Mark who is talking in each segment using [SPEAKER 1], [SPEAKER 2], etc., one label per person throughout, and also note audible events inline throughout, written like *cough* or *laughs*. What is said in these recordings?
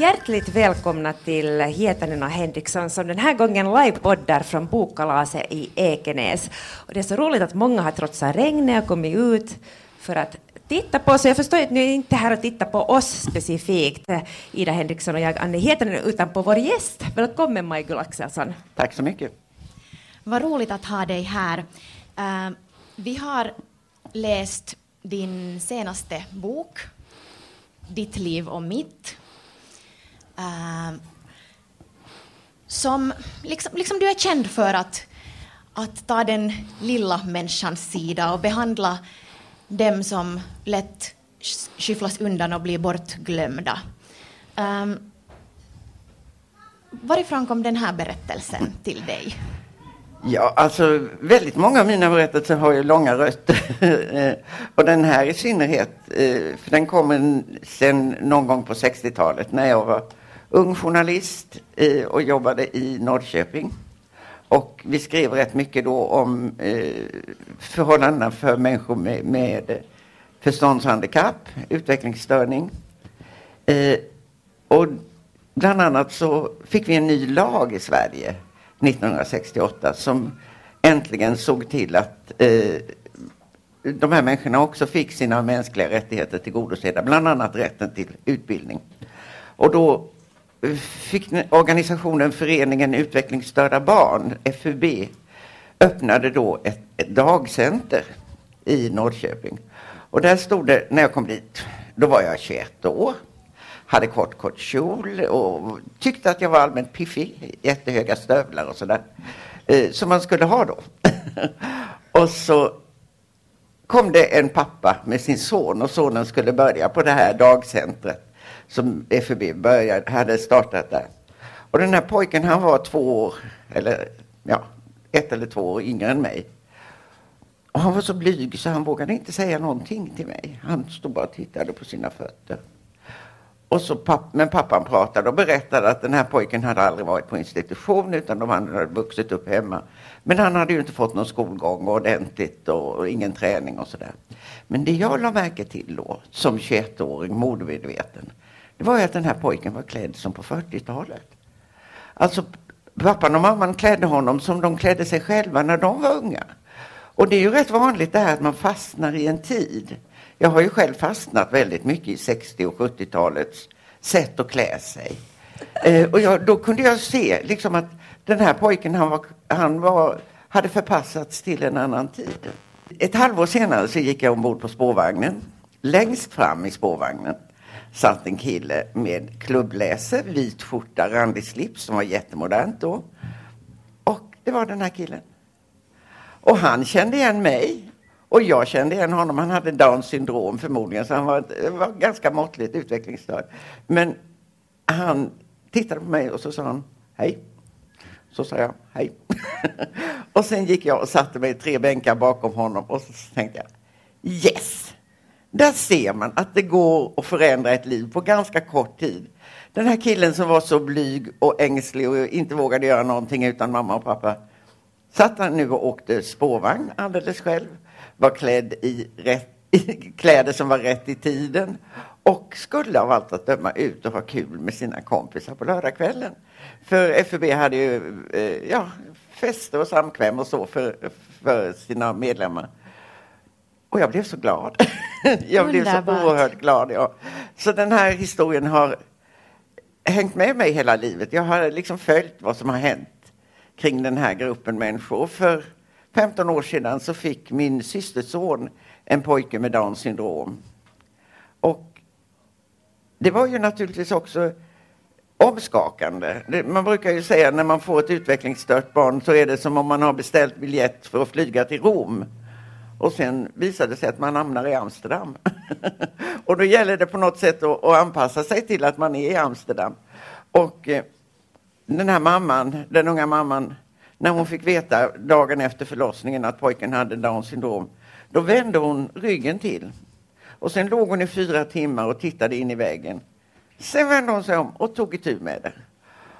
[SPEAKER 1] Hjärtligt välkomna till Hietanen och Henriksson som den här gången livepoddar från bokkalaset i Ekenäs. Och det är så roligt att många har trotsat regnet och kommit ut för att titta på oss. Jag förstår att ni är inte här och tittar på oss specifikt, Ida Henriksson och jag, Anne Hietanen, utan på vår gäst. Välkommen Maj Axelsson.
[SPEAKER 2] Tack så mycket.
[SPEAKER 3] Vad roligt att ha dig här. Uh, vi har läst din senaste bok, Ditt liv och mitt. Ehm, som liksom, liksom, du är känd för att, att ta den lilla människans sida och behandla dem som lätt skyfflas undan och blir bortglömda. Um, varifrån kom den här berättelsen till dig?
[SPEAKER 2] Ja, alltså väldigt många av mina berättelser har ju långa rötter. *laughs* Och den här i synnerhet, eh, för den kommer sen någon gång på 60-talet när jag var ung journalist eh, och jobbade i Norrköping. Och vi skrev rätt mycket då om eh, förhållandena för människor med, med förståndshandikapp, utvecklingsstörning. Eh, och bland annat så fick vi en ny lag i Sverige 1968 som äntligen såg till att eh, de här människorna också fick sina mänskliga rättigheter tillgodosedda, bland annat rätten till utbildning. Och då fick organisationen Föreningen Utvecklingsstörda Barn, FUB, öppnade då ett, ett dagcenter i Norrköping. Och där stod det, när jag kom dit, då var jag 21 år hade kort, kort kjol och tyckte att jag var allmänt piffig. Jättehöga stövlar och sådär. Eh, som man skulle ha då. *laughs* och så kom det en pappa med sin son och sonen skulle börja på det här dagcentret som FUB började, hade startat där. Och den här pojken han var två år, eller ja, ett eller två år yngre än mig. Och han var så blyg så han vågade inte säga någonting till mig. Han stod bara och tittade på sina fötter. Och så papp, men pappan pratade och berättade att den här pojken hade aldrig varit på institution utan de hade vuxit upp hemma. Men han hade ju inte fått någon skolgång ordentligt och, och ingen träning och sådär. Men det jag la märke till då, som 21-åring, modemedveten, det var ju att den här pojken var klädd som på 40-talet. Alltså pappan och mamman klädde honom som de klädde sig själva när de var unga. Och det är ju rätt vanligt det här att man fastnar i en tid. Jag har ju själv fastnat väldigt mycket i 60 och 70-talets sätt att klä sig. Eh, och jag, då kunde jag se liksom att den här pojken han var, han var, hade förpassats till en annan tid. Ett halvår senare så gick jag ombord på spårvagnen. Längst fram i spårvagnen satt en kille med klubbläse, vit skjorta, randig slips som var jättemodernt då. Och det var den här killen. Och han kände igen mig och jag kände igen honom. Han hade Downs syndrom förmodligen, så han var, var ganska måttligt utvecklingsstörd. Men han tittade på mig och så sa han hej. Så sa jag hej. *laughs* och sen gick jag och satte mig tre bänkar bakom honom och så tänkte jag yes! Där ser man att det går att förändra ett liv på ganska kort tid. Den här killen som var så blyg och ängslig och inte vågade göra någonting utan mamma och pappa satt han nu och åkte spårvagn alldeles själv var klädd i, rätt, i kläder som var rätt i tiden och skulle av allt att döma ut och ha kul med sina kompisar på lördagskvällen. För FUB hade ju eh, ja, fester och samkväm och så för, för sina medlemmar. Och jag blev så glad. *laughs* jag blev så oerhört glad. Ja. Så den här historien har hängt med mig hela livet. Jag har liksom följt vad som har hänt kring den här gruppen människor. För 15 år sedan så fick min systerson en pojke med Downs syndrom. Och det var ju naturligtvis också omskakande. Man brukar ju säga när man får ett utvecklingsstört barn så är det som om man har beställt biljett för att flyga till Rom. Och sen visar det sig att man hamnar i Amsterdam. *laughs* och då gäller det på något sätt att, att, anpassa sig till att man är i Amsterdam. Och eh, den här mamman, den unga mamman, när hon fick veta dagen efter förlossningen att pojken hade Downs syndrom, då vände hon ryggen till. Och sen låg hon i fyra timmar och tittade in i väggen. Sen vände hon sig om och tog itu med det.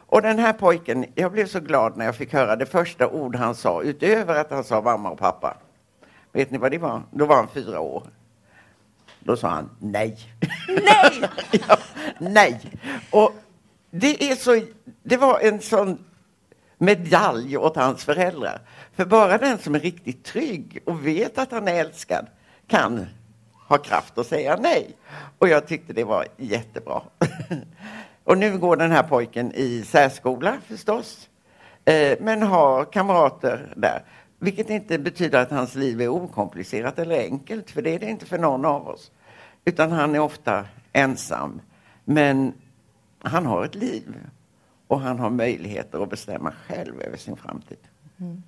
[SPEAKER 2] Och den här pojken, jag blev så glad när jag fick höra det första ord han sa, utöver att han sa mamma och pappa. Vet ni vad det var? Då var han fyra år. Då sa han nej.
[SPEAKER 1] Nej! *laughs*
[SPEAKER 2] ja, nej. Och det, är så, det var en sån medalj åt hans föräldrar. För bara den som är riktigt trygg och vet att han är älskad kan ha kraft att säga nej. Och jag tyckte det var jättebra. *laughs* och nu går den här pojken i särskola förstås. Eh, men har kamrater där. Vilket inte betyder att hans liv är okomplicerat eller enkelt, för det är det inte för någon av oss. Utan han är ofta ensam. Men han har ett liv och han har möjligheter att bestämma själv över sin framtid. Mm.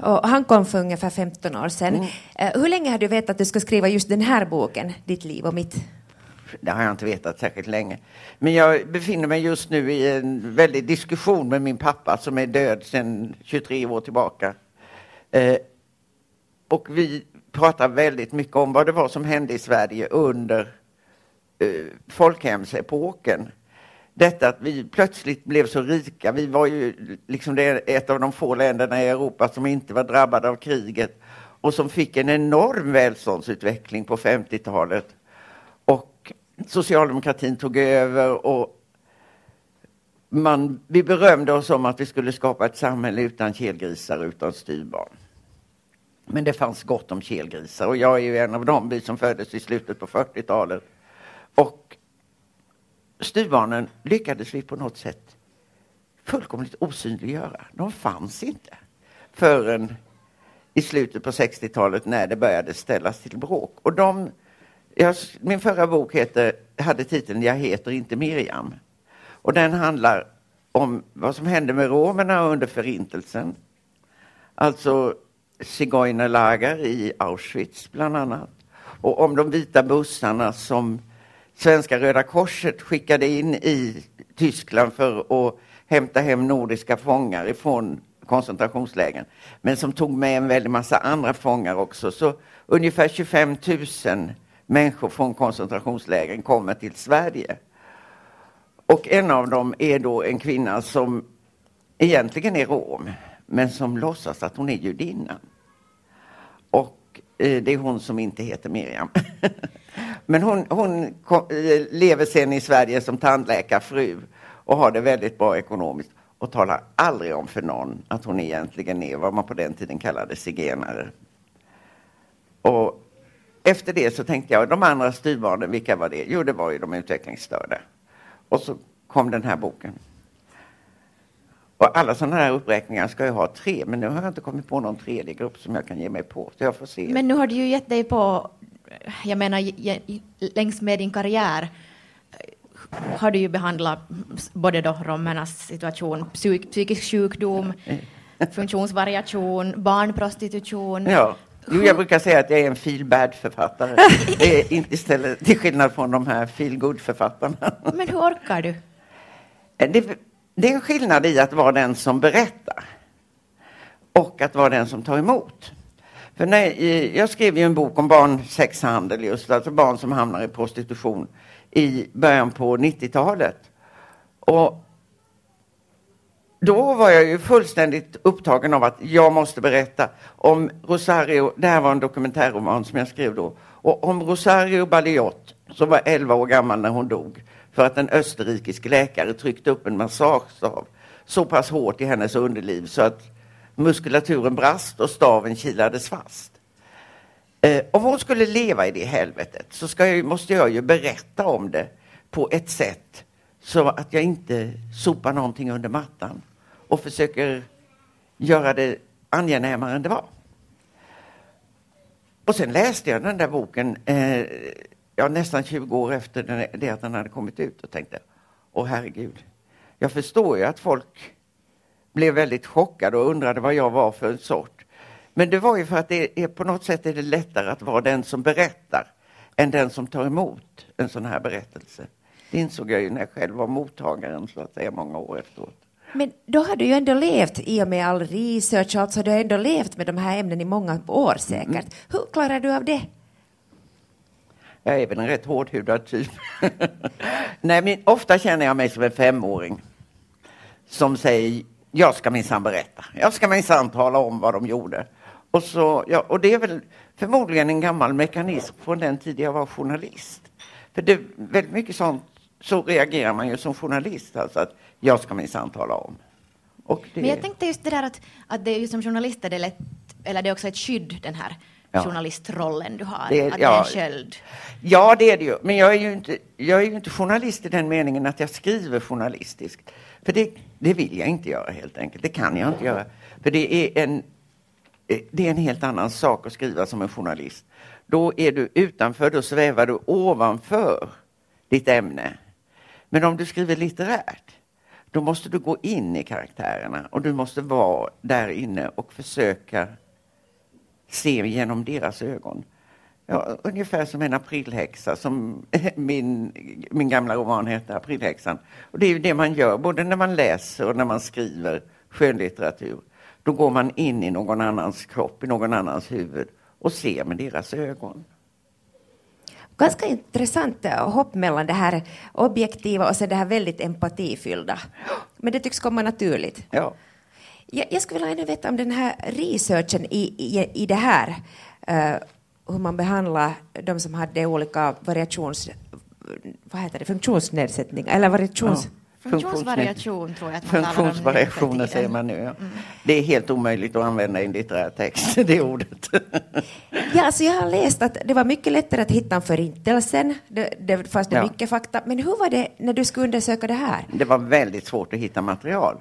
[SPEAKER 1] Och han kom för ungefär 15 år sedan. Mm. Uh, hur länge har du vetat att du ska skriva just den här boken, Ditt liv och mitt?
[SPEAKER 2] Det har jag inte vetat särskilt länge. Men jag befinner mig just nu i en väldig diskussion med min pappa som är död sedan 23 år tillbaka. Uh, och vi pratar väldigt mycket om vad det var som hände i Sverige under uh, folkhemsepoken detta att vi plötsligt blev så rika. Vi var ju liksom det, ett av de få länderna i Europa som inte var drabbade av kriget och som fick en enorm välståndsutveckling på 50-talet. Och socialdemokratin tog över och man, vi berömde oss om att vi skulle skapa ett samhälle utan kelgrisar, utan styrbarn. Men det fanns gott om kelgrisar och jag är ju en av dem, vi som föddes i slutet på 40-talet. Och styvbarnen lyckades vi på något sätt fullkomligt osynliggöra. De fanns inte förrän i slutet på 60-talet när det började ställas till bråk. Och de, jag, min förra bok heter, hade titeln Jag heter inte Miriam. Och den handlar om vad som hände med romerna under förintelsen. Alltså zigeunerläger i Auschwitz bland annat. Och om de vita bussarna som Svenska Röda Korset skickade in i Tyskland för att hämta hem nordiska fångar ifrån koncentrationslägren. Men som tog med en väldig massa andra fångar också. Så ungefär 25 000 människor från koncentrationslägren kommer till Sverige. Och en av dem är då en kvinna som egentligen är rom, men som låtsas att hon är judinna. Och eh, det är hon som inte heter Miriam. *laughs* Men hon, hon kom, eh, lever sen i Sverige som tandläkarfru och har det väldigt bra ekonomiskt och talar aldrig om för någon att hon egentligen är vad man på den tiden kallade zigenare. Och efter det så tänkte jag, de andra styvbarnen, vilka var det? Jo, det var ju de utvecklingsstörda. Och så kom den här boken. Och alla sådana här uppräkningar ska jag ha tre, men nu har jag inte kommit på någon tredje grupp som jag kan ge mig på. Så jag får se.
[SPEAKER 3] Men nu har du ju gett dig på jag menar, längs med din karriär har du ju behandlat både då romernas situation, psyk, psykisk sjukdom, *laughs* funktionsvariation, barnprostitution.
[SPEAKER 2] Ja. Jo, jag brukar säga att jag är en feel bad-författare. *laughs* istället till skillnad från de här feel good-författarna.
[SPEAKER 3] Men hur orkar du?
[SPEAKER 2] Det, det är en skillnad i att vara den som berättar och att vara den som tar emot. För när, jag skrev ju en bok om barnsexhandel just, alltså barn som hamnar i prostitution i början på 90-talet. Och då var jag ju fullständigt upptagen av att jag måste berätta om Rosario, det här var en dokumentärroman som jag skrev då, och om Rosario Baliot som var 11 år gammal när hon dog för att en österrikisk läkare tryckte upp en massagestav så pass hårt i hennes underliv så att muskulaturen brast och staven kilades fast. Eh, om hon skulle leva i det helvetet så jag, måste jag ju berätta om det på ett sätt så att jag inte sopar någonting under mattan och försöker göra det angenämare än det var. Och sen läste jag den där boken eh, ja, nästan 20 år efter den, det att den hade kommit ut och tänkte, åh herregud, jag förstår ju att folk blev väldigt chockad och undrade vad jag var för en sort. Men det var ju för att det är, på något sätt är det lättare att vara den som berättar än den som tar emot en sån här berättelse. Det insåg jag ju när jag själv var mottagaren så att säga många år efteråt.
[SPEAKER 1] Men då har du ju ändå levt, i och med all research, alltså du har ändå levt med de här ämnena i många år säkert. Mm. Hur klarar du av det?
[SPEAKER 2] Jag är väl en rätt hårdhudad typ. *laughs* Nej, men ofta känner jag mig som en femåring som säger jag ska minsann berätta. Jag ska minsann tala om vad de gjorde. Och, så, ja, och det är väl förmodligen en gammal mekanism från den tid jag var journalist. För det är väldigt mycket sånt så reagerar man ju som journalist, alltså att jag ska minsann tala om.
[SPEAKER 3] Det... Men jag tänkte just det där att, att det är ju som journalist är det lätt, eller det är också ett skydd den här ja. journalistrollen du har, det, att ja, det är en sköld.
[SPEAKER 2] Ja, det är det ju. Men jag är ju, inte, jag är ju inte journalist i den meningen att jag skriver journalistiskt. För det, det vill jag inte göra helt enkelt. Det kan jag inte göra. För det är en, eh, det är en helt annan sak att skriva som en journalist. Då är du utanför, då svävar du ovanför ditt ämne. Men om du skriver litterärt, då måste du gå in i karaktärerna och du måste vara där inne och försöka se genom deras ögon. Ja, ungefär som en aprilhäxa, som *laughs* min, min gamla roman heter, Aprilhäxan. Och det är ju det man gör, både när man läser och när man skriver skönlitteratur. Då går man in i någon annans kropp, i någon annans huvud och ser med deras ögon.
[SPEAKER 1] Ganska intressant eh, hopp mellan det här objektiva och så det här väldigt empatifyllda. Men det tycks komma naturligt.
[SPEAKER 2] Ja.
[SPEAKER 1] Jag, jag skulle vilja veta om den här researchen i, i, i det här, uh, hur man behandlar de som hade olika variations, vad heter det, funktionsnedsättningar, eller variations... Ja.
[SPEAKER 3] Funktionsvariation tror jag att
[SPEAKER 2] man Funktionsvariationer säger man nu. Ja. Mm. Det är helt omöjligt att använda i en litterär text, *laughs* det ordet.
[SPEAKER 1] ja, alltså jag har läst att det var mycket lättare att hitta om Förintelsen, det, det fanns det ja. mycket fakta. Men hur var det när du skulle undersöka det här?
[SPEAKER 2] Det var väldigt svårt att hitta material.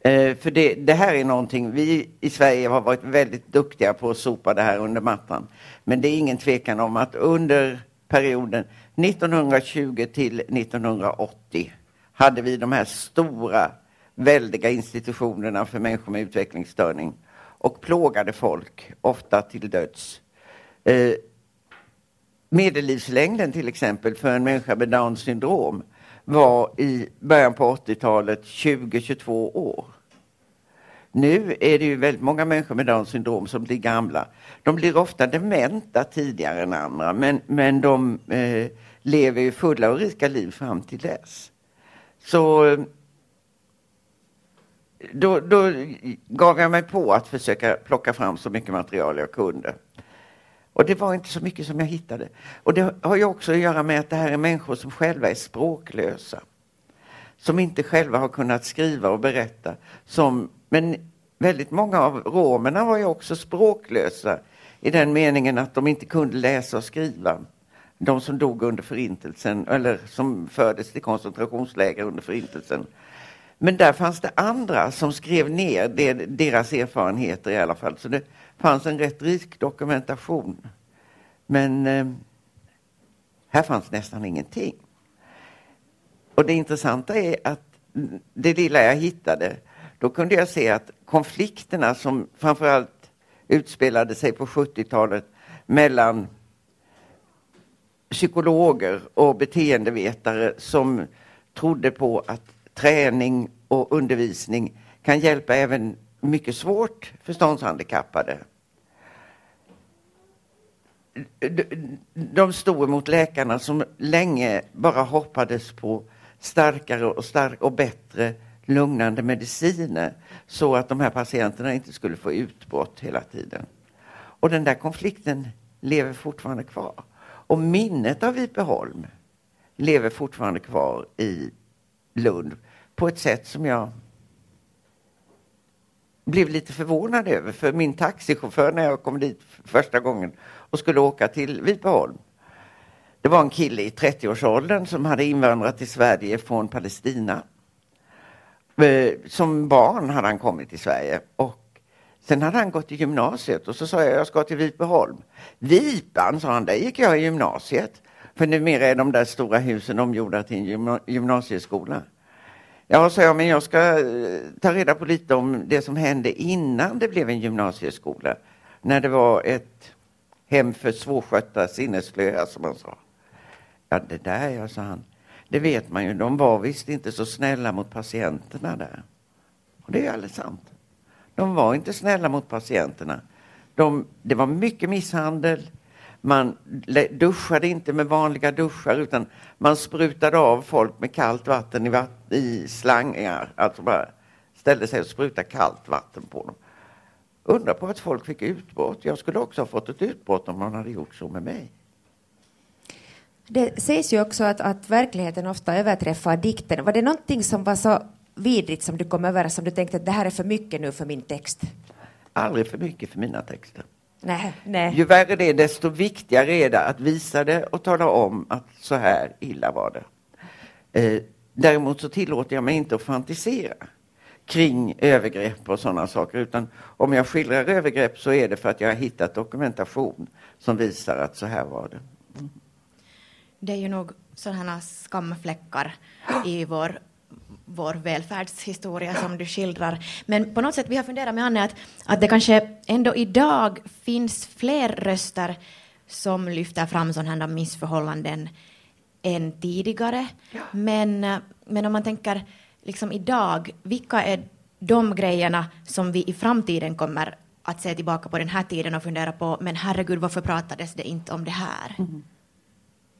[SPEAKER 2] Eh, för det, det, här är någonting, vi i Sverige har varit väldigt duktiga på att sopa det här under mattan. Men det är ingen tvekan om att under perioden 1920 till 1980 hade vi de här stora, väldiga institutionerna för människor med utvecklingsstörning och plågade folk, ofta till döds. Eh, medellivslängden till exempel för en människa med Downs syndrom var i början på 80-talet 20-22 år. Nu är det ju väldigt många människor med Downs syndrom som blir gamla. De blir ofta dementa tidigare än andra, men, men de eh, lever ju fulla och rika liv fram till dess. Så eh, då, då gav jag mig på att försöka plocka fram så mycket material jag kunde. Och det var inte så mycket som jag hittade. Och det har ju också att göra med att det här är människor som själva är språklösa. Som inte själva har kunnat skriva och berätta. Som, men väldigt många av romerna var ju också språklösa i den meningen att de inte kunde läsa och skriva. De som dog under förintelsen eller som fördes till koncentrationsläger under förintelsen. Men där fanns det andra som skrev ner det, deras erfarenheter i alla fall. Så det fanns en rätt rik dokumentation. Men eh, här fanns nästan ingenting. Och det intressanta är att det lilla jag hittade, då kunde jag se att konflikterna som framförallt utspelade sig på 70-talet mellan psykologer och beteendevetare som trodde på att träning och undervisning kan hjälpa även mycket svårt förståndshandikappade. De stod emot läkarna som länge bara hoppades på starkare och, stark och bättre lugnande mediciner så att de här patienterna inte skulle få utbrott hela tiden. Och den där konflikten lever fortfarande kvar. Och minnet av Vipeholm lever fortfarande kvar i Lund på ett sätt som jag blev lite förvånad över. För min taxichaufför när jag kom dit första gången och skulle åka till Vipeholm. Det var en kille i 30-årsåldern som hade invandrat till Sverige från Palestina. Eh, som barn hade han kommit till Sverige och Sen hade han gått i gymnasiet och så sa jag, jag ska till Vipeholm. Vipan, sa han, där gick jag i gymnasiet. För numera är de där stora husen omgjorda till en gymnasieskola. Ja, sa jag, men jag ska eh, ta reda på lite om det som hände innan det blev en gymnasieskola. När det var ett hem för svårskötta sinnesslöa, som man sa. Ja, det där, ja, sa han. Det vet man ju, de var visst inte så snälla mot patienterna där. Och det är alldeles sant. De var inte snälla mot patienterna. De, det var mycket misshandel. Man duschade inte med vanliga duschar utan man sprutade av folk med kallt vatten i, vatt i slangar. Alltså bara ställde sig och sprutade kallt vatten på dem. Undra på att folk fick utbrott. Jag skulle också ha fått ett utbrott om man hade gjort så med mig.
[SPEAKER 1] Det sägs ju också att, att verkligheten ofta överträffar dikten. Var det någonting som var så vidrigt som du kom över som du tänkte att det här är för mycket nu för min text?
[SPEAKER 2] Aldrig för mycket för mina texter.
[SPEAKER 1] Nej, nej.
[SPEAKER 2] Ju värre det är, desto viktigare är det att visa det och tala om att så här illa var det. Eh, däremot så tillåter jag mig inte att fantisera kring övergrepp och sådana saker, utan om jag skildrar övergrepp så är det för att jag har hittat dokumentation som visar att så här var det. Mm.
[SPEAKER 3] Det är ju nog sådana skamfläckar i vår vår välfärdshistoria som du skildrar. Men på något sätt, vi har funderat med Anne att, att det kanske ändå idag finns fler röster som lyfter fram sådana här missförhållanden än tidigare. Ja. Men, men om man tänker liksom idag, vilka är de grejerna som vi i framtiden kommer att se tillbaka på den här tiden och fundera på, men herregud, varför pratades det inte om det här? Mm.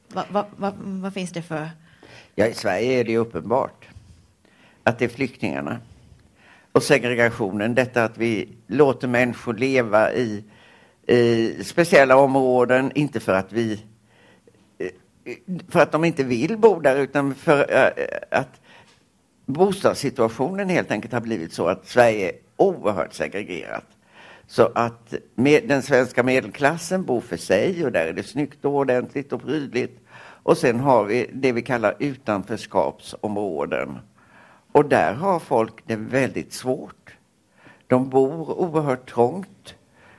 [SPEAKER 3] Vad va, va, va finns det för...
[SPEAKER 2] Ja, i Sverige är det uppenbart att det är flyktingarna. Och segregationen, detta att vi låter människor leva i, i speciella områden, inte för att vi för att de inte vill bo där utan för eh, att bostadssituationen helt enkelt har blivit så att Sverige är oerhört segregerat. Så att med, den svenska medelklassen bor för sig och där är det snyggt och ordentligt och prydligt. Och sen har vi det vi kallar utanförskapsområden. Och där har folk det väldigt svårt. De bor oerhört trångt.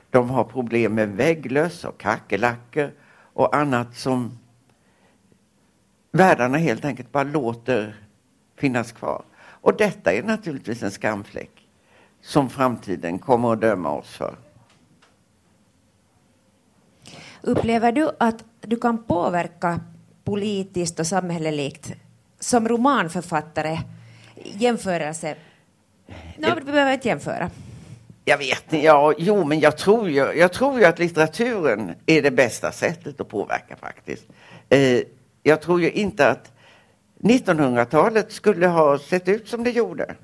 [SPEAKER 2] De har problem med vägglöss och kackerlackor och annat som världarna helt enkelt bara låter finnas kvar. Och detta är naturligtvis en skamfläck som framtiden kommer att döma oss för.
[SPEAKER 1] Upplever du att du kan påverka politiskt och samhälleligt som romanförfattare jämförelse? No, vi behöver inte jämföra.
[SPEAKER 2] Jag vet inte, ja, jo men jag tror, ju, jag tror ju att litteraturen är det bästa sättet att påverka faktiskt. Eh, jag tror ju inte att 1900-talet skulle ha sett ut som det gjorde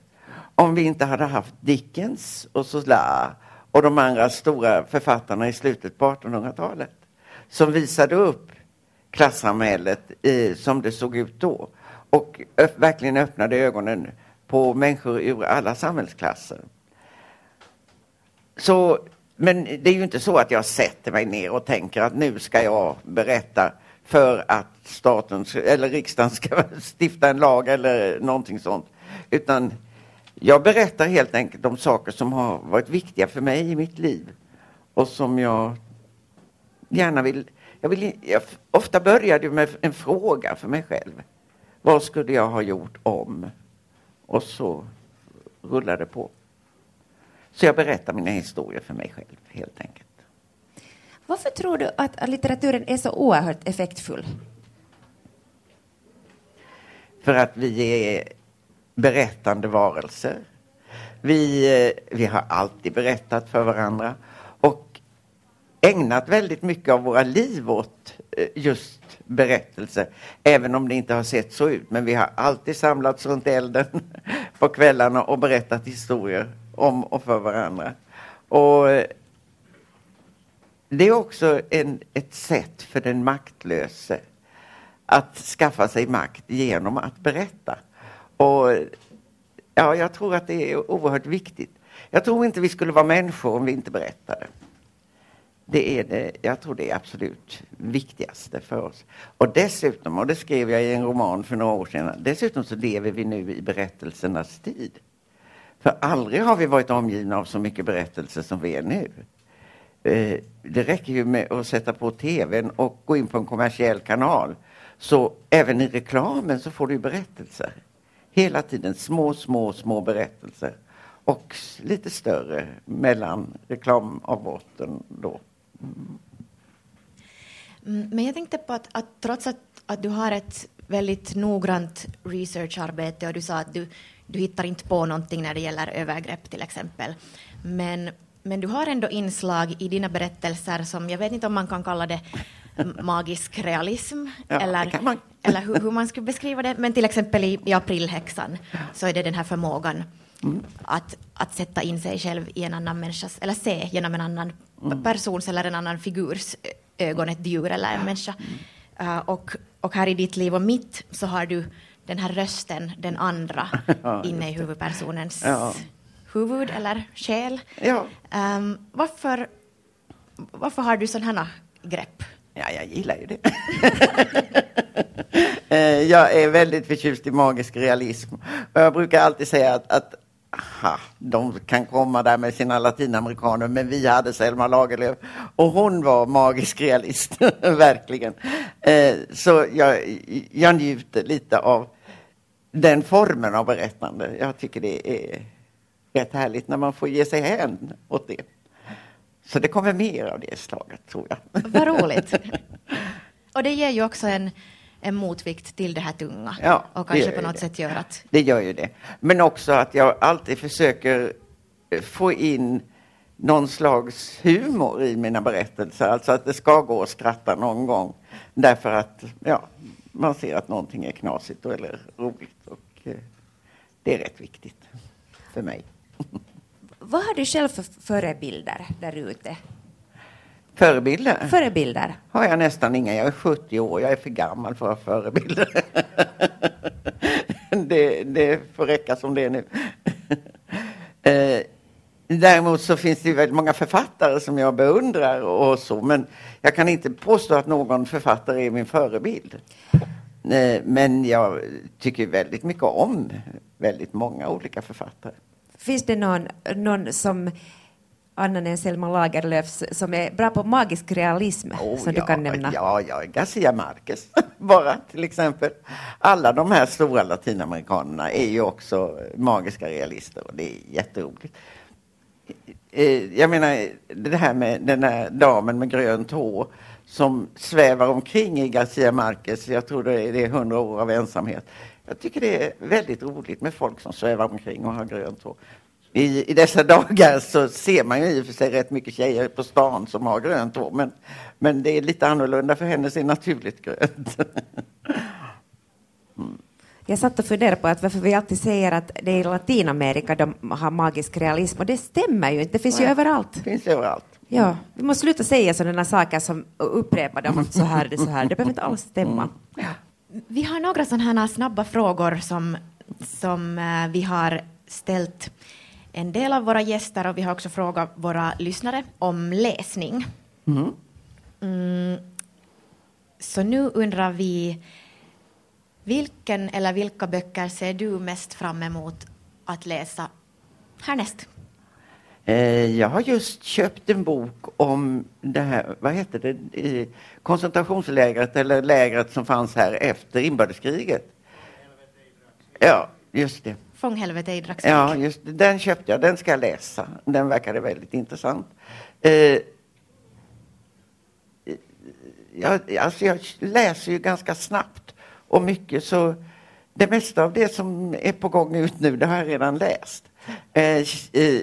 [SPEAKER 2] om vi inte hade haft Dickens och Zola och de andra stora författarna i slutet på 1800-talet som visade upp klassamhället eh, som det såg ut då och verkligen öppnade ögonen på människor ur alla samhällsklasser. Så, men det är ju inte så att jag sätter mig ner och tänker att nu ska jag berätta för att staten eller riksdagen ska *laughs* stifta en lag eller någonting sånt. Utan jag berättar helt enkelt om saker som har varit viktiga för mig i mitt liv och som jag gärna vill... Jag vill jag, ofta börjar det med en fråga för mig själv. Vad skulle jag ha gjort om? Och så rullar det på. Så jag berättar mina historier för mig själv, helt enkelt.
[SPEAKER 1] Varför tror du att litteraturen är så oerhört effektfull?
[SPEAKER 2] För att vi är berättande varelser. Vi, vi har alltid berättat för varandra och ägnat väldigt mycket av våra liv åt eh, just berättelse, även om det inte har sett så ut. Men vi har alltid samlats runt elden *laughs* på kvällarna och berättat historier om och för varandra. Och eh, det är också en, ett sätt för den maktlöse att skaffa sig makt genom att berätta. Och ja, jag tror att det är oerhört viktigt. Jag tror inte vi skulle vara människor om vi inte berättade. Det är det, jag tror det är absolut viktigaste för oss. Och dessutom, och det skrev jag i en roman för några år sedan, dessutom så lever vi nu i berättelsernas tid. För aldrig har vi varit omgivna av så mycket berättelser som vi är nu. Eh, det räcker ju med att sätta på tvn och gå in på en kommersiell kanal. Så även i reklamen så får du berättelser. Hela tiden små, små, små berättelser. Och lite större mellan reklamavbrotten då.
[SPEAKER 3] Mm, men jag tänkte på att, att trots att, att du har ett väldigt noggrant researcharbete och du sa att du, du hittar inte på någonting när det gäller övergrepp till exempel. Men, men du har ändå inslag i dina berättelser som, jag vet inte om man kan kalla det magisk realism
[SPEAKER 2] ja,
[SPEAKER 3] eller, eller hur, hur, man skulle beskriva det, men till exempel i, i Aprilhäxan så är det den här förmågan mm. att, att sätta in sig själv i en annan människas, eller se genom en annan mm. persons eller en annan figurs ögon ett djur eller en människa. Mm. Uh, och, och här i ditt liv och mitt så har du den här rösten, den andra, *laughs*
[SPEAKER 2] Ja,
[SPEAKER 3] inne i huvudpersonens
[SPEAKER 2] Ja.
[SPEAKER 3] huvud eller själ.
[SPEAKER 2] Ja.
[SPEAKER 3] Ehm, varför, varför har du sådana grepp?
[SPEAKER 2] Ja, jag gillar ju det. *laughs* Eh, jag är väldigt förtjust i magisk realism. Jag brukar alltid säga att, att aha, de kan komma där med sina latinamerikaner, men vi hade Selma Lagerlöf och hon var magisk realist, *laughs* verkligen. Eh, Så jag, jag njuter lite av den formen av berättande. Jag tycker det är rätt härligt när man får ge sig hän åt det. Så det kommer mer av det slaget, tror jag.
[SPEAKER 3] Vad roligt. *laughs* och det ger ju också en, en motvikt till det här tunga.
[SPEAKER 2] Ja,
[SPEAKER 3] och kanske på något
[SPEAKER 2] det.
[SPEAKER 3] sätt gör att...
[SPEAKER 2] Det gör ju det. Men också att jag alltid försöker eh, få in någon slags humor i mina berättelser. Alltså att det ska gå att skratta någon gång. Därför att ja, man ser att någonting är knasigt eller roligt. Och, eh, det är rätt viktigt för mig. *laughs*
[SPEAKER 1] Vad har du själv för förebilder där ute?
[SPEAKER 2] Förebilder
[SPEAKER 1] Förebilder?
[SPEAKER 2] har jag nästan inga. Jag är 70 år. Jag är för gammal för att ha förebilder. *laughs* det, det får räcka som det är nu. *laughs* Eh, Däremot så finns det väldigt många författare som jag beundrar och så, men jag kan inte påstå att någon författare är min förebild. Eh, Men jag tycker väldigt mycket om väldigt många olika författare.
[SPEAKER 1] Finns det någon, någon som annan än Selma Lagerlöfs som är bra på magisk realism
[SPEAKER 2] Oh,
[SPEAKER 1] som
[SPEAKER 2] ja,
[SPEAKER 1] du kan nämna?
[SPEAKER 2] Ja, ja, Garcia Marquez *laughs* bara till exempel. Alla de här stora latinamerikanerna är ju också magiska realister och det är jätteroligt. Eh, Jag menar, det här med den här damen med grönt hår som svävar omkring i Garcia Marquez, jag tror det är det är hundra år av ensamhet. Jag tycker det är väldigt roligt med folk som svävar omkring och har grönt hår. I, I dessa dagar så ser man ju i och för sig rätt mycket tjejer på stan som har grönt hår, men, men det är lite annorlunda för henne är naturligt grönt. *laughs*
[SPEAKER 1] Jag satt och funderade på att varför vi alltid säger att det är i Latinamerika de har magisk realism och det stämmer ju inte, det finns ju
[SPEAKER 2] Nej.
[SPEAKER 1] överallt.
[SPEAKER 2] Det finns överallt.
[SPEAKER 1] Ja, vi måste sluta säga sådana saker som upprepa dem att så här är det så här, det behöver inte alls stämma.
[SPEAKER 3] Vi har några sådana här snabba frågor som, som eh, vi har ställt en del av våra gäster och vi har också frågat våra lyssnare om läsning. Mm. Så nu undrar vi vilken eller vilka böcker ser du mest fram emot att läsa härnäst?
[SPEAKER 2] Eh, Jag har just köpt en bok om det här, vad heter det, eh, koncentrationslägret eller lägret som fanns här efter inbördeskriget. Ja, just det.
[SPEAKER 3] Fånghelvete i Dragsvik.
[SPEAKER 2] Ja, just det. Den köpte jag. Den ska jag läsa. Den verkade väldigt intressant. Eh, jag, alltså jag läser ju ganska snabbt och mycket så det mesta av det som är på gång ut nu, det har jag redan läst. Eh, eh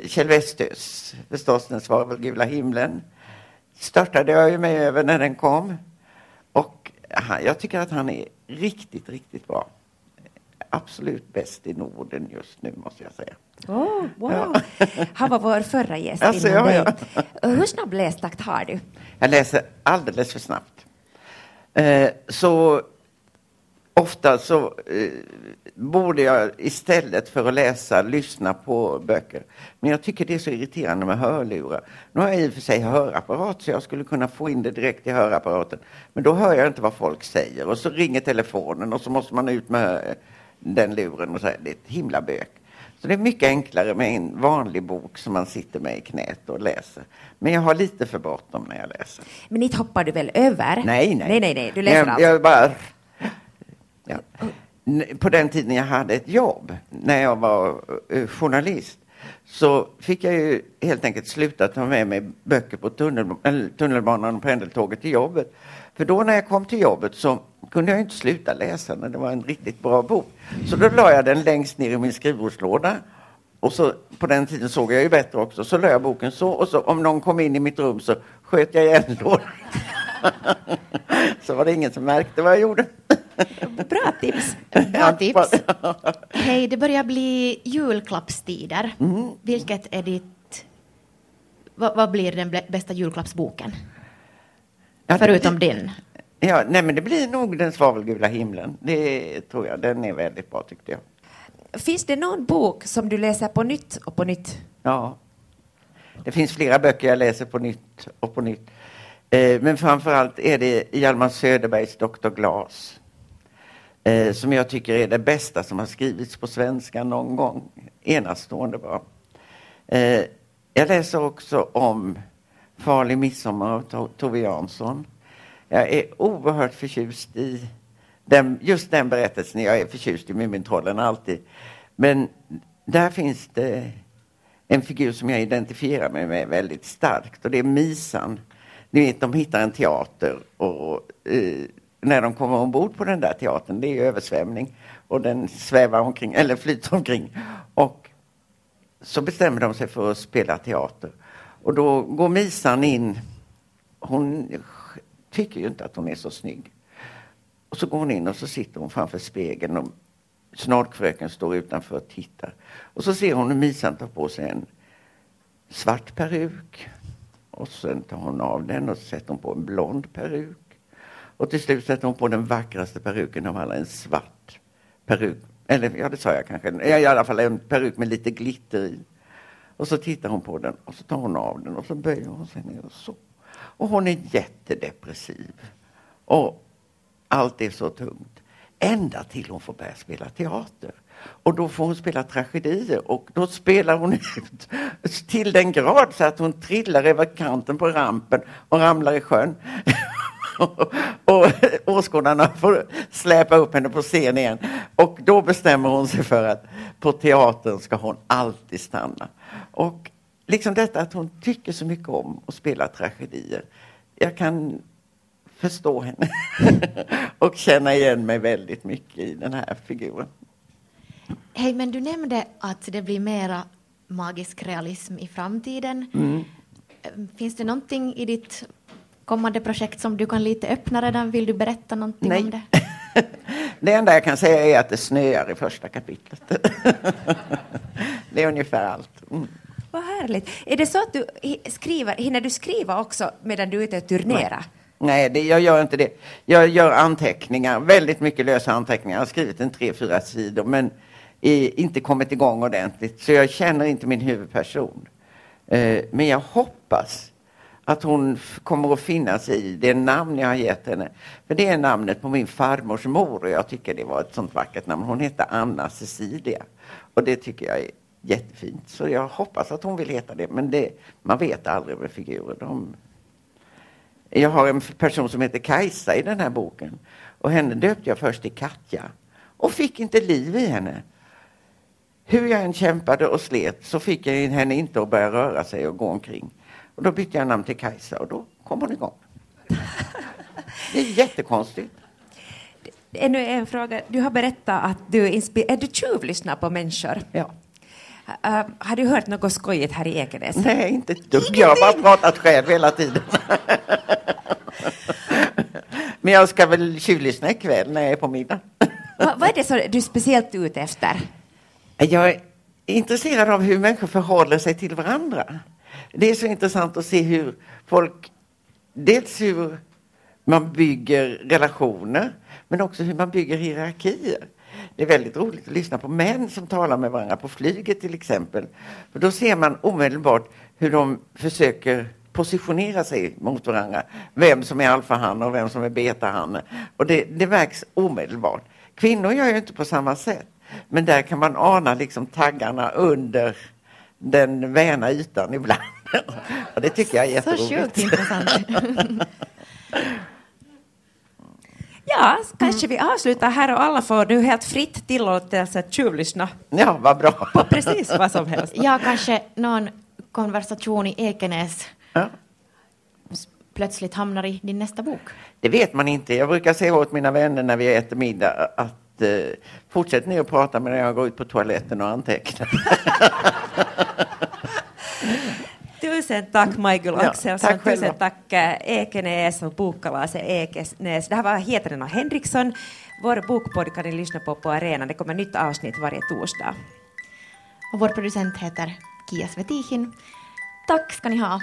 [SPEAKER 2] Kjell Westös, förstås, Den svavelgula himlen, störtade jag ju mig över när den kom. Och aha, jag tycker att han är riktigt, riktigt bra. Absolut bäst i Norden just nu, måste jag säga.
[SPEAKER 1] Oh, wow. Han var vår förra gäst
[SPEAKER 2] Alltså,
[SPEAKER 1] innan
[SPEAKER 2] ja,
[SPEAKER 1] dig. Hur snabb lästakt har du?
[SPEAKER 2] Jag läser alldeles för snabbt. Eh, så ofta så eh, borde jag istället för att läsa lyssna på böcker. Men jag tycker det är så irriterande med hörlurar. Nu har jag i och för sig hörapparat så jag skulle kunna få in det direkt i hörapparaten. Men då hör jag inte vad folk säger och så ringer telefonen och så måste man ut med den luren och säga det är ett himla bök. Så det är mycket enklare med en vanlig bok som man sitter med i knät och läser. Men jag har lite för bråttom när jag läser.
[SPEAKER 1] Men inte hoppar du väl över?
[SPEAKER 2] Nej, nej.
[SPEAKER 1] Nej, nej, nej. Du läser
[SPEAKER 2] jag,
[SPEAKER 1] allt.
[SPEAKER 2] jag bara... Ja. N- På den tiden jag hade ett jobb, när jag var eh, journalist, så fick jag ju helt enkelt sluta ta med mig böcker på tunnelbanan och pendeltåget till jobbet. För då när jag kom till jobbet så kunde jag inte sluta läsa när det var en riktigt bra bok. Så då la jag den längst ner i min skrivbordslåda. Och så, på den tiden såg jag ju bättre också, så la jag boken så och så om någon kom in i mitt rum så sköt jag igen lådan. *laughs* så var det ingen som märkte vad jag gjorde.
[SPEAKER 1] Bra tips.
[SPEAKER 3] Bra *laughs* tips. *laughs* Hej, det börjar bli julklappstider.
[SPEAKER 2] Mm.
[SPEAKER 3] Vilket är ditt... Vad, vad blir den bästa julklappsboken?
[SPEAKER 2] Ja, det-
[SPEAKER 3] Förutom din.
[SPEAKER 2] Ja, nej men det blir nog Den svavelgula himlen. Det tror jag. Den är väldigt bra tyckte jag.
[SPEAKER 1] Finns det någon bok som du läser på nytt och på nytt?
[SPEAKER 2] Ja. Det finns flera böcker jag läser på nytt och på nytt. Eh, men framförallt är det Hjalmar Söderbergs Dr. Glas. Eh, som jag tycker är det bästa som har skrivits på svenska någon gång. Enastående bra. Eh, jag läser också om Farlig midsommar av Tove Jansson. Jag är oerhört förtjust i den, just den berättelsen. Jag är förtjust i Mumintrollen alltid. Men där finns det en figur som jag identifierar mig med väldigt starkt och det är Misan. Ni vet, de hittar en teater och eh, när de kommer ombord på den där teatern, det är översvämning och den svävar omkring, eller flyter omkring. Och så bestämmer de sig för att spela teater. Och då går Misan in. Hon tycker ju inte att hon är så snygg. Och så går hon in och så sitter hon framför spegeln och Snorkfröken står utanför och tittar. Och så ser hon hur Misan tar på sig en svart peruk. Och sen tar hon av den och sätter hon på en blond peruk. Och till slut sätter hon på den vackraste peruken av alla, en svart peruk. Eller ja, det sa jag kanske. I alla fall en peruk med lite glitter i. Och så tittar hon på den och så tar hon av den och så böjer hon sig ner och så. Och hon är jättedepressiv. Och allt är så tungt. Ända till hon får börja spela teater. Och då får hon spela tragedier och då spelar hon *laughs* ut till den grad så att hon trillar över kanten på rampen och ramlar i sjön. *laughs* och åskådarna får släpa upp henne på scen igen. Och då bestämmer hon sig för att på teatern ska hon alltid stanna. Och liksom detta att hon tycker så mycket om att spela tragedier. Jag kan förstå henne *laughs* och känna igen mig väldigt mycket i den här figuren.
[SPEAKER 3] Hej, men du nämnde att det blir mera magisk realism i framtiden. Mm. Finns det någonting i ditt kommande projekt som du kan lite öppna redan? Vill du berätta någonting
[SPEAKER 2] Nej.
[SPEAKER 3] om det? *laughs*
[SPEAKER 2] det enda jag kan säga är att det snöar i första kapitlet. *laughs* det är ungefär allt. Mm.
[SPEAKER 1] Vad härligt. Är det så att du skriver, hinner du skriva också medan du är ute och turnerar?
[SPEAKER 2] Nej, det, jag gör inte det. Jag gör anteckningar, väldigt mycket lösa anteckningar. Jag har skrivit en tre, fyra sidor men är, inte kommit igång ordentligt. Så jag känner inte min huvudperson. Eh, men jag hoppas att hon kommer att finnas i det namn jag har gett henne. För det är namnet på min farmors mor och jag tycker det var ett sånt vackert namn. Hon hette Anna Cecilia och det tycker jag är jättefint. Så jag hoppas att hon vill heta det, men det, man vet aldrig med figurer. De... Jag har en person som heter Kajsa i den här boken och henne döpte jag först till Katja och fick inte liv i henne. Hur jag än kämpade och slet så fick jag henne inte att börja röra sig och gå omkring. Och då bytte jag namn till Kajsa och då kom hon igång. Det är jättekonstigt.
[SPEAKER 1] Ännu en fråga. Du har berättat att du är du tjuvlyssnar på människor.
[SPEAKER 2] Ja.
[SPEAKER 1] Uh, har du hört något skojigt här i Ekenäs?
[SPEAKER 2] Nej, inte ett dugg. Jag har bara pratat själv hela tiden. Men jag ska väl tjuvlyssna ikväll när jag är på middag.
[SPEAKER 1] Va, vad är det som du är speciellt ute efter?
[SPEAKER 2] Jag är intresserad av hur människor förhåller sig till varandra. Det är så intressant att se hur folk, dels hur man bygger relationer, men också hur man bygger hierarkier. Det är väldigt roligt att lyssna på män som talar med varandra på flyget till exempel. För då ser man omedelbart hur de försöker positionera sig mot varandra. Vem som är alfahanne och vem som är betahanne. Och det, det märks omedelbart. Kvinnor gör ju inte på samma sätt. Men där kan man ana liksom taggarna under den väna ytan ibland. *laughs* Och det tycker jag är jätteroligt.
[SPEAKER 3] Så sjukt intressant. *laughs*
[SPEAKER 1] Ja, kanske vi avslutar här och alla får nu helt fritt tillåtelse att tjuvlyssna.
[SPEAKER 2] Ja, vad bra.
[SPEAKER 1] På precis vad som helst. *laughs*
[SPEAKER 3] Ja, kanske någon konversation i Ekenäs ja. plötsligt hamnar i din nästa bok.
[SPEAKER 2] Det vet man inte. Jag brukar säga åt mina vänner när vi äter middag att eh, fortsätt ni att prata medan jag går ut på toaletten och antecknar. *laughs*
[SPEAKER 1] Tusen tack Michael Axelsson, ja, tusen tack eh, Ekenäs och bokkalaset Ekenäs. Det här var och Henriksson. Vår bokpodd kan ni lyssna på på arenan. Det kommer nytt avsnitt varje torsdag.
[SPEAKER 3] Och vår producent heter Kia Svetihin. Tack ska ni ha.